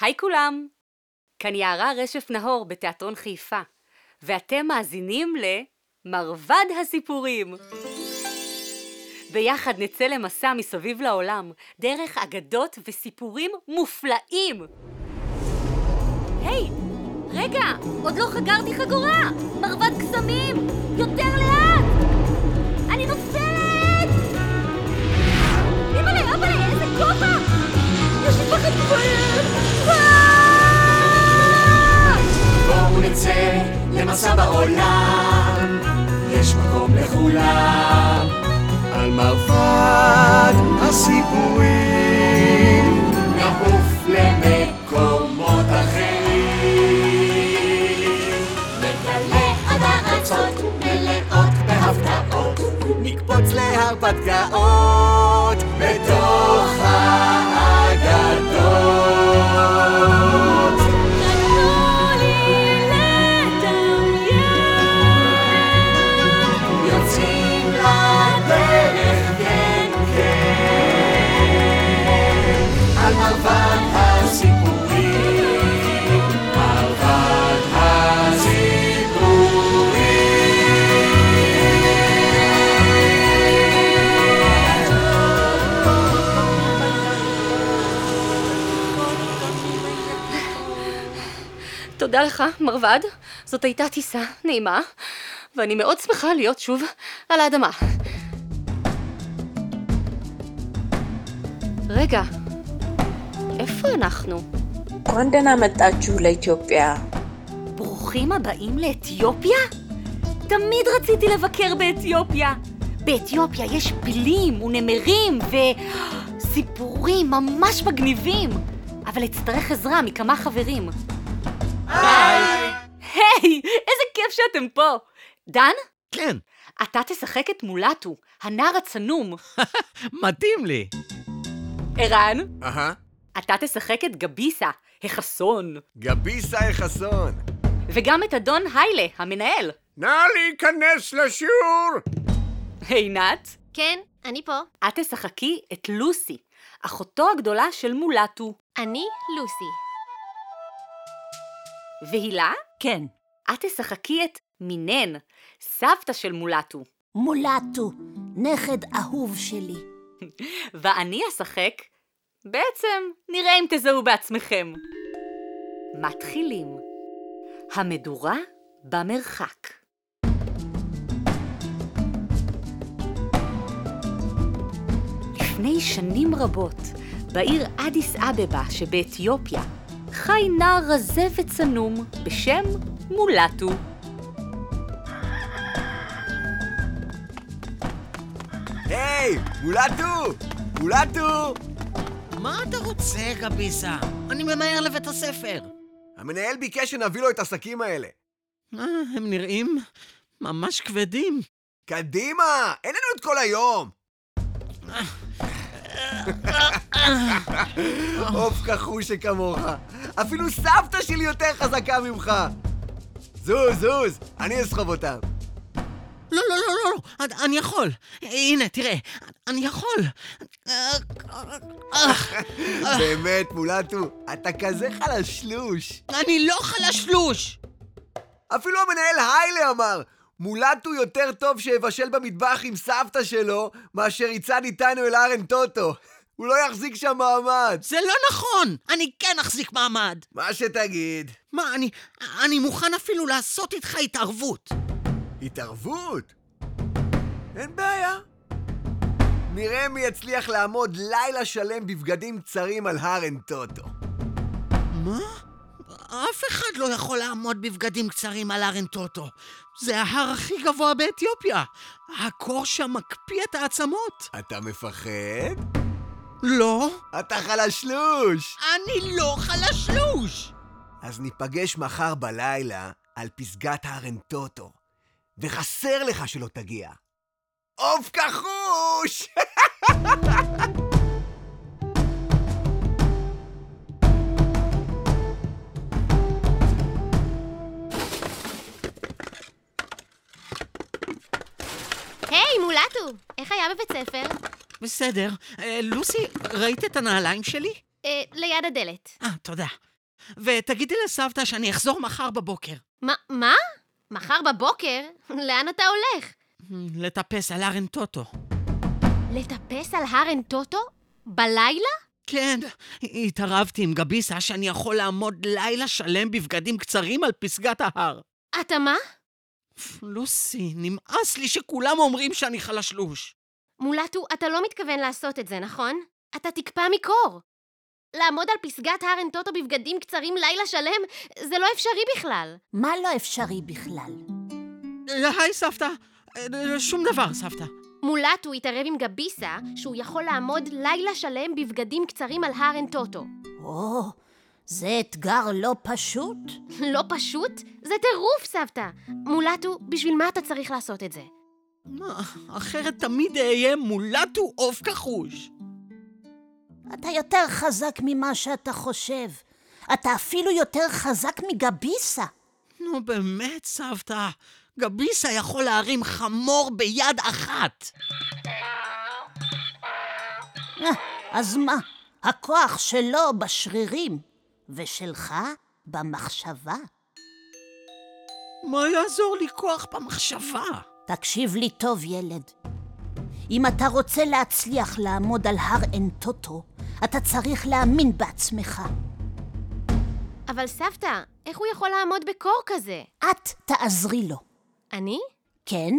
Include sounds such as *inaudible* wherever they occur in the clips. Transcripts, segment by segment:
היי כולם! כאן יערה רשף נהור בתיאטרון חיפה, ואתם מאזינים למרבד הסיפורים. ביחד נצא למסע מסביב לעולם, דרך אגדות וסיפורים מופלאים. היי, רגע, עוד לא חגרתי חגורה! מרבד קסמים! יותר לאט! אני נופלת! אימא'לה, אבא'לה, איזה כובע! יש לי פחד כואב! נצא למסע בעולם, יש מקום לכולם. על מרבד הסיפורים, נעוף למקומות אחרים. נגלה עד הארצות מלאות בהפתעות, נקפוץ להרפתקאות בתוך לך, מרבד. זאת הייתה טיסה נעימה, ואני מאוד שמחה להיות שוב על האדמה. רגע, איפה אנחנו? קונדנה מתאצ'ו לאתיופיה. ברוכים הבאים לאתיופיה? תמיד רציתי לבקר באתיופיה. באתיופיה יש פילים ונמרים וסיפורים ממש מגניבים, אבל אצטרך עזרה מכמה חברים. היי! היי, איזה כיף שאתם פה. דן, כן, אתה תשחק את מולטו, הנער הצנום. *laughs* מתאים לי. ערן, אהה, אתה תשחק את גביסה, החסון. גביסה חסון. וגם את אדון היילה, המנהל. נא להיכנס לשיעור! עינת, כן, אני פה. את תשחקי את לוסי, אחותו הגדולה של מולטו. אני לוסי. והילה, כן, את תשחקי את מינן, סבתא של מולטו. מולטו, נכד אהוב שלי. *laughs* ואני אשחק, בעצם נראה אם תזהו בעצמכם. מתחילים. המדורה במרחק. לפני שנים רבות, בעיר אדיס אבבה שבאתיופיה, חי נער רזה וצנום בשם מולטו. היי, מולטו! מולטו! מה אתה רוצה, גביסה? אני ממהר לבית הספר. המנהל ביקש שנביא לו את השקים האלה. אה, הם נראים ממש כבדים. קדימה! אין לנו את כל היום! עוף כחוש שכמוך. אפילו סבתא שלי יותר חזקה ממך! זוז, זוז, אני אסחוב אותם. לא, לא, לא, לא, לא, אני- יכול. הנה, תראה, אני יכול. באמת, מולטו, אתה כזה חלשלוש. אני לא חלשלוש! אפילו המנהל היילה אמר, מולטו יותר טוב שיבשל במטבח עם סבתא שלו, מאשר יצעד איתנו אל ארן טוטו. הוא לא יחזיק שם מעמד. זה לא נכון! אני כן אחזיק מעמד. מה שתגיד. מה, אני, אני מוכן אפילו לעשות איתך התערבות. התערבות? אין בעיה. נראה מי יצליח לעמוד לילה שלם בבגדים קצרים על הרן טוטו. מה? אף אחד לא יכול לעמוד בבגדים קצרים על ארן טוטו. זה ההר הכי גבוה באתיופיה. הקור שם מקפיא את העצמות. אתה מפחד? לא, אתה חלשלוש! אני לא חלשלוש! אז ניפגש מחר בלילה על פסגת הרן טוטו, וחסר לך שלא תגיע. עוף כחוש! *laughs* מולטו! איך היה בבית ספר? בסדר. אה, לוסי, ראית את הנעליים שלי? אה, ליד הדלת. אה, תודה. ותגידי לסבתא שאני אחזור מחר בבוקר. מה? מה? מחר בבוקר? *laughs* לאן אתה הולך? לטפס על ארן טוטו. לטפס על הר טוטו? בלילה? כן, התערבתי עם גביסה שאני יכול לעמוד לילה שלם בבגדים קצרים על פסגת ההר. אתה מה? לוסי, נמאס לי שכולם אומרים שאני חלשלוש. מולטו, אתה לא מתכוון לעשות את זה, נכון? אתה תקפא מקור. לעמוד על פסגת הר עין טוטו בבגדים קצרים לילה שלם, זה לא אפשרי בכלל. מה לא אפשרי בכלל? היי, סבתא. שום דבר, סבתא. מולטו התערב עם גביסה שהוא יכול לעמוד לילה שלם בבגדים קצרים על הר עין טוטו. או, זה אתגר לא פשוט. *laughs* לא פשוט? זה טירוף, סבתא. מולטו, בשביל מה אתה צריך לעשות את זה? מה, אחרת תמיד אהיה מולטו עוף כחוש. אתה יותר חזק ממה שאתה חושב. אתה אפילו יותר חזק מגביסה. נו באמת, סבתא. גביסה יכול להרים חמור ביד אחת. אה, אז מה? הכוח שלו בשרירים, ושלך במחשבה. מה יעזור לי כוח במחשבה? תקשיב לי טוב, ילד. אם אתה רוצה להצליח לעמוד על הר עין טוטו, אתה צריך להאמין בעצמך. אבל סבתא, איך הוא יכול לעמוד בקור כזה? את תעזרי לו. אני? כן?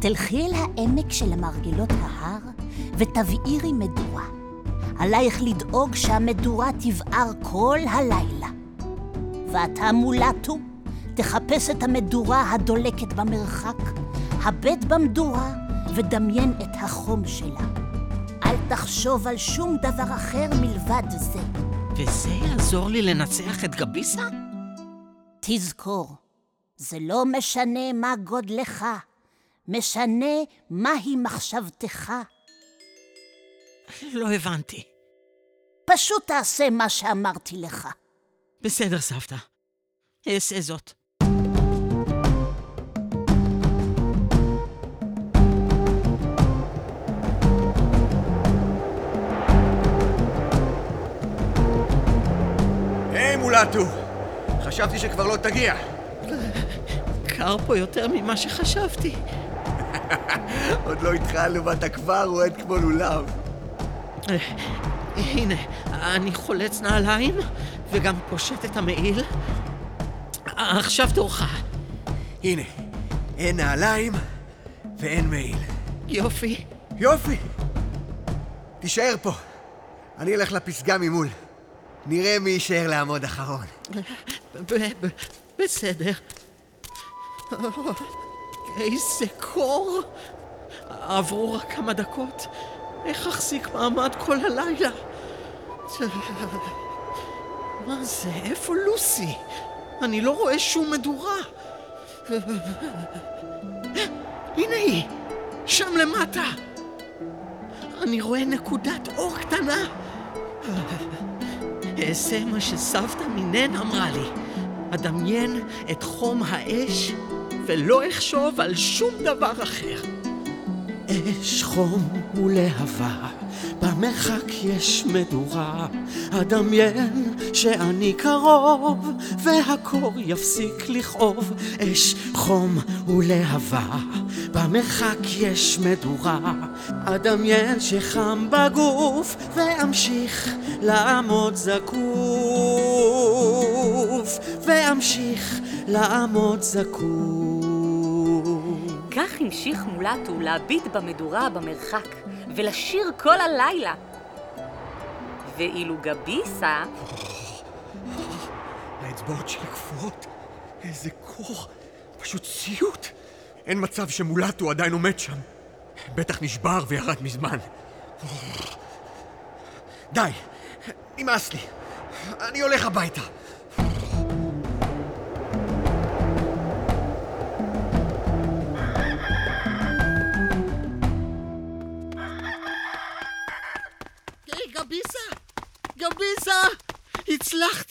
תלכי אל העמק של מרגלות ההר ותבעירי מדורה. עלייך לדאוג שהמדורה תבער כל הלילה. ואתה מולטו, תחפש את המדורה הדולקת במרחק, הבט במדורה ודמיין את החום שלה. אל תחשוב על שום דבר אחר מלבד זה. וזה יעזור לי לנצח את גביסה? תזכור, זה לא משנה מה גודלך, משנה מהי מחשבתך. לא הבנתי. פשוט תעשה מה שאמרתי לך. בסדר, סבתא. אעשה זאת. היי, מולטו! חשבתי שכבר לא תגיע. קר פה יותר ממה שחשבתי. *laughs* עוד לא התחלנו ואתה כבר רועד כמו לולב. אה, הנה, אני חולץ נעליים וגם פושט את המעיל. עכשיו תורך. הנה, אין נעליים ואין מעיל. יופי. יופי! תישאר פה. אני אלך לפסגה ממול. נראה מי יישאר לעמוד אחרון. בסדר. איזה קור! עברו רק כמה דקות. איך אחזיק מעמד כל הלילה? מה זה? איפה לוסי? אני לא רואה שום מדורה. הנה היא, שם למטה. אני רואה נקודת אור קטנה. אעשה מה שסבתא מינן אמרה לי. אדמיין את חום האש ולא אחשוב על שום דבר אחר. אש חום ולהבה, במרחק יש מדורה. אדמיין שאני קרוב, והקור יפסיק לכאוב. אש חום ולהבה, במרחק יש מדורה. אדמיין שחם בגוף, ואמשיך לעמוד זקוף. ואמשיך לעמוד זקוף. כך המשיך מולטו להביט במדורה במרחק, ולשיר כל הלילה. ואילו גביסה, האצבעות שלי קפואות. איזה קור. פשוט סיוט. אין מצב שמולטו עדיין עומד שם. בטח נשבר וירד מזמן. די, נמאס לי. אני הולך הביתה.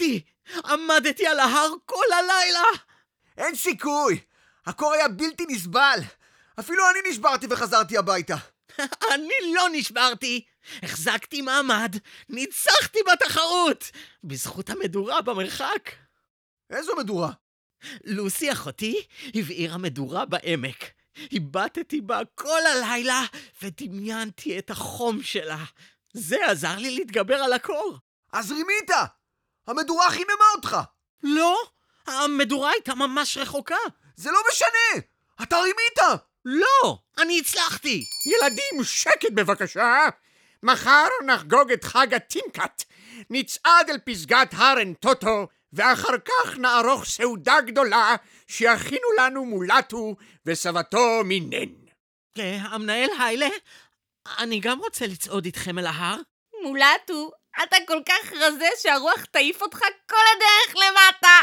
הצלחתי! עמדתי על ההר כל הלילה! אין סיכוי! הקור היה בלתי נסבל. אפילו אני נשברתי וחזרתי הביתה. *laughs* אני לא נשברתי. החזקתי מעמד, ניצחתי בתחרות, בזכות המדורה במרחק. איזו מדורה? לוסי אחותי הבעירה מדורה בעמק. הבטתי בה כל הלילה ודמיינתי את החום שלה. זה עזר לי להתגבר על הקור. אז רימית! המדורה חיממה אותך! לא, המדורה הייתה ממש רחוקה. זה לא משנה! אתה רימית! לא, אני הצלחתי. ילדים, שקט בבקשה. מחר נחגוג את חג הטינקאט. נצעד אל פסגת הר עין טוטו, ואחר כך נערוך סעודה גדולה שיכינו לנו מולטו וסבתו מינן. אה, המנהל היילה, אני גם רוצה לצעוד איתכם אל ההר. מולטו, אתה כל כך רזה שהרוח תעיף אותך כל הדרך למטה.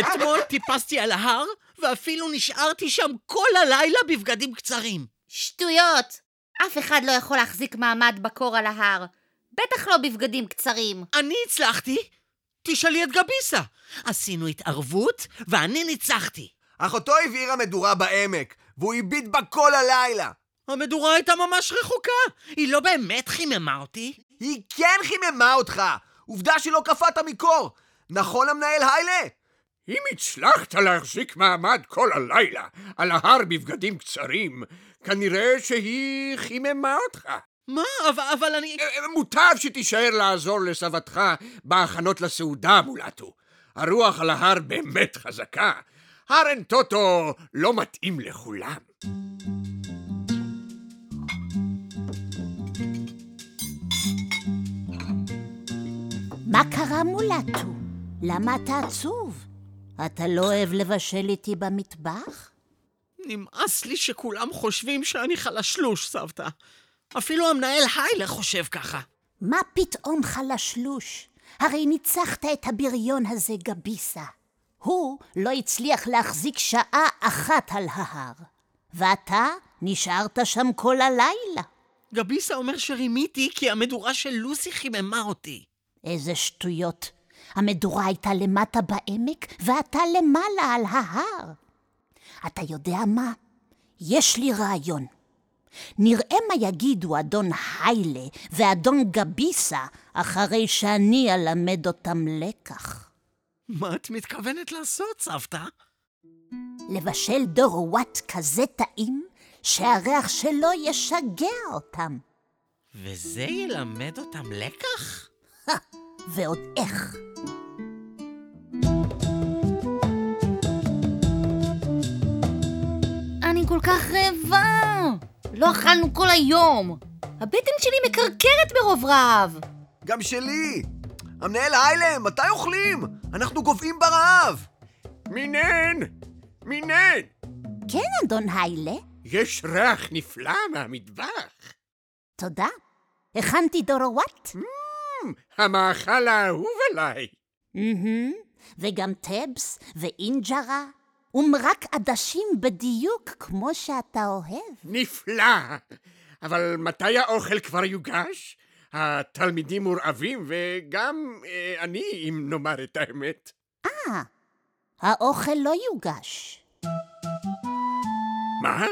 אתמול טיפסתי על ההר, ואפילו נשארתי שם כל הלילה בבגדים קצרים. שטויות! אף אחד לא יכול להחזיק מעמד בקור על ההר. בטח לא בבגדים קצרים. אני הצלחתי. תשאלי את גביסה. עשינו התערבות, ואני ניצחתי. אחותו הבעירה מדורה בעמק, והוא הביט בה כל הלילה. המדורה הייתה ממש רחוקה. היא לא באמת חיממה אותי. היא כן חיממה אותך! עובדה שלא קפאת מקור! נכון המנהל היילה? אם הצלחת להחזיק מעמד כל הלילה על ההר בבגדים קצרים, כנראה שהיא חיממה אותך. מה? אבל, אבל אני... אה, מוטב שתישאר לעזור לסבתך בהכנות לסעודה, מולטו. הרוח על ההר באמת חזקה. הר אין טוטו לא מתאים לכולם. מה קרה מולטו? למה אתה עצוב? אתה לא אוהב לבשל איתי במטבח? נמאס לי שכולם חושבים שאני חלשלוש, סבתא. אפילו המנהל היילה חושב ככה. מה פתאום חלשלוש? הרי ניצחת את הבריון הזה, גביסה. הוא לא הצליח להחזיק שעה אחת על ההר. ואתה נשארת שם כל הלילה. גביסה אומר שרימיתי כי המדורה של לוסי חיממה אותי. איזה שטויות. המדורה הייתה למטה בעמק, ואתה למעלה על ההר. אתה יודע מה? יש לי רעיון. נראה מה יגידו אדון היילה ואדון גביסה אחרי שאני אלמד אותם לקח. מה את מתכוונת לעשות, סבתא? לבשל דורואט כזה טעים, שהריח שלו ישגע אותם. וזה ילמד אותם לקח? ועוד איך. אני כל כך רעבה. לא אכלנו כל היום. הבטן שלי מקרקרת ברוב רעב. גם שלי! המנהל היילה, מתי אוכלים? אנחנו גוועים ברעב! מינן! מינן! כן, אדון היילה, יש ריח נפלא מהמטבח. תודה. הכנתי דורואט. המאכל האהוב עליי. וגם טבס ואינג'רה, ומרק עדשים בדיוק כמו שאתה אוהב. נפלא! אבל מתי האוכל כבר יוגש? התלמידים מורעבים, וגם אה, אני, אם נאמר את האמת. אה, האוכל לא יוגש. מה?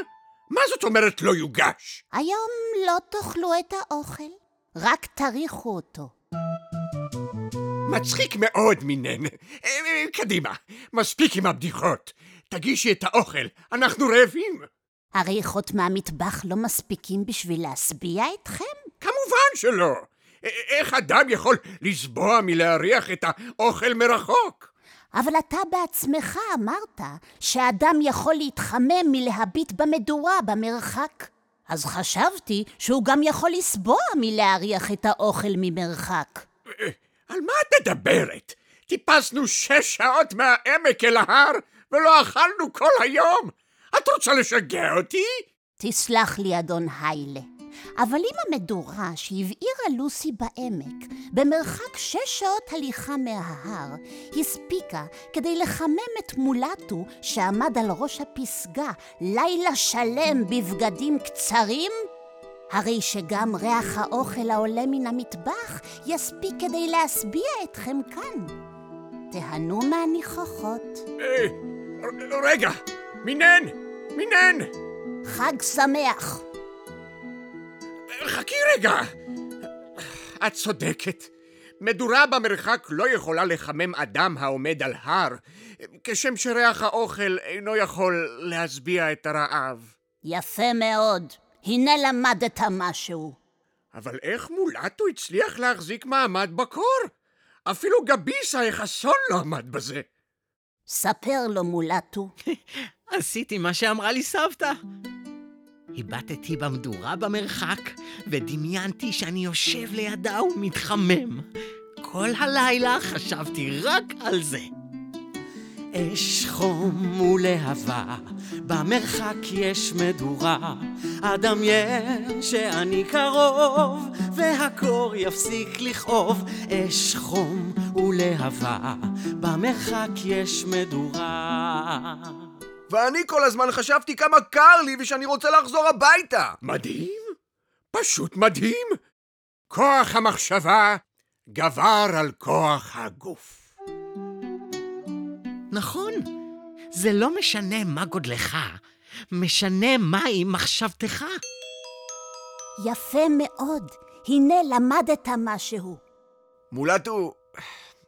מה זאת אומרת לא יוגש? היום לא תאכלו את האוכל, רק תריחו אותו. מצחיק מאוד, מינן. אה, אה, קדימה, מספיק עם הבדיחות. תגישי את האוכל, אנחנו רעבים. הריחות מהמטבח לא מספיקים בשביל להשביע אתכם? כמובן שלא. איך אדם יכול לסבוע מלהריח את האוכל מרחוק? אבל אתה בעצמך אמרת שאדם יכול להתחמם מלהביט במדורה במרחק. אז חשבתי שהוא גם יכול לסבוע מלהריח את האוכל ממרחק. על מה את מדברת? טיפסנו שש שעות מהעמק אל ההר ולא אכלנו כל היום. את רוצה לשגע אותי? תסלח לי, אדון היילה, אבל אם המדורה שהבעירה לוסי בעמק, במרחק שש שעות הליכה מההר, הספיקה כדי לחמם את מולטו שעמד על ראש הפסגה לילה שלם בבגדים קצרים, הרי שגם ריח האוכל העולה מן המטבח יספיק כדי להשביע אתכם כאן. תהנו מהניחוחות. אה, רגע, מינן, מינן! חג שמח. חכי רגע! את צודקת. מדורה במרחק לא יכולה לחמם אדם העומד על הר, כשם שריח האוכל אינו יכול להשביע את הרעב. יפה מאוד. הנה למדת משהו. אבל איך מולטו הצליח להחזיק מעמד בקור? אפילו גביס החסון לא עמד בזה. ספר לו, מולטו. *laughs* עשיתי מה שאמרה לי סבתא. הבטתי במדורה במרחק, ודמיינתי שאני יושב לידה ומתחמם. כל הלילה חשבתי רק על זה. אש חום ולהבה, במרחק יש מדורה. אדמיין שאני קרוב, והקור יפסיק לכאוב. אש חום ולהבה, במרחק יש מדורה. ואני כל הזמן חשבתי כמה קר לי ושאני רוצה לחזור הביתה. מדהים? פשוט מדהים! כוח המחשבה גבר על כוח הגוף. נכון, זה לא משנה מה גודלך, משנה מהי מחשבתך. יפה מאוד. הנה למדת משהו. מולטו,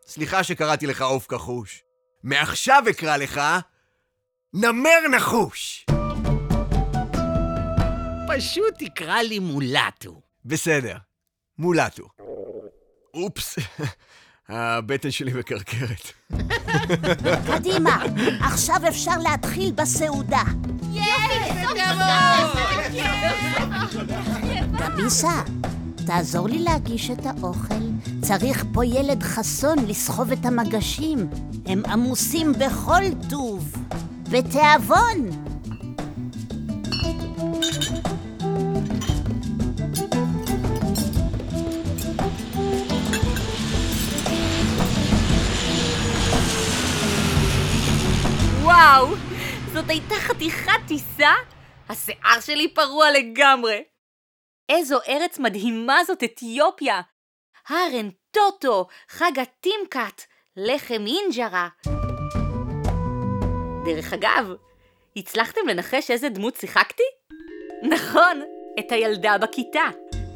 סליחה שקראתי לך עוף כחוש. מעכשיו אקרא לך נמר נחוש. פשוט תקרא לי מולטו. בסדר, מולטו. אופס, הבטן שלי מקרקרת. קדימה, עכשיו אפשר להתחיל בסעודה. גביסה, תעזור לי להגיש את האוכל. צריך פה ילד חסון לסחוב את המגשים. הם עמוסים בכל טוב. בתיאבון! וואו, זאת הייתה חתיכת טיסה? השיער שלי פרוע לגמרי. איזו ארץ מדהימה זאת אתיופיה! הרן טוטו, חג הטימקאט, לחם אינג'רה. דרך אגב, הצלחתם לנחש איזה דמות שיחקתי? נכון, את הילדה בכיתה.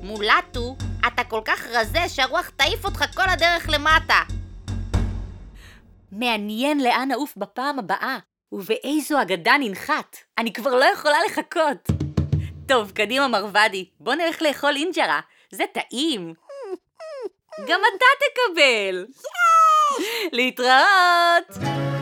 מולטו, אתה כל כך רזה שהרוח תעיף אותך כל הדרך למטה. מעניין לאן נעוף בפעם הבאה, ובאיזו אגדה ננחת. אני כבר לא יכולה לחכות. טוב, קדימה מרוודי, בוא נלך לאכול אינג'רה, זה טעים. גם אתה תקבל. להתראות!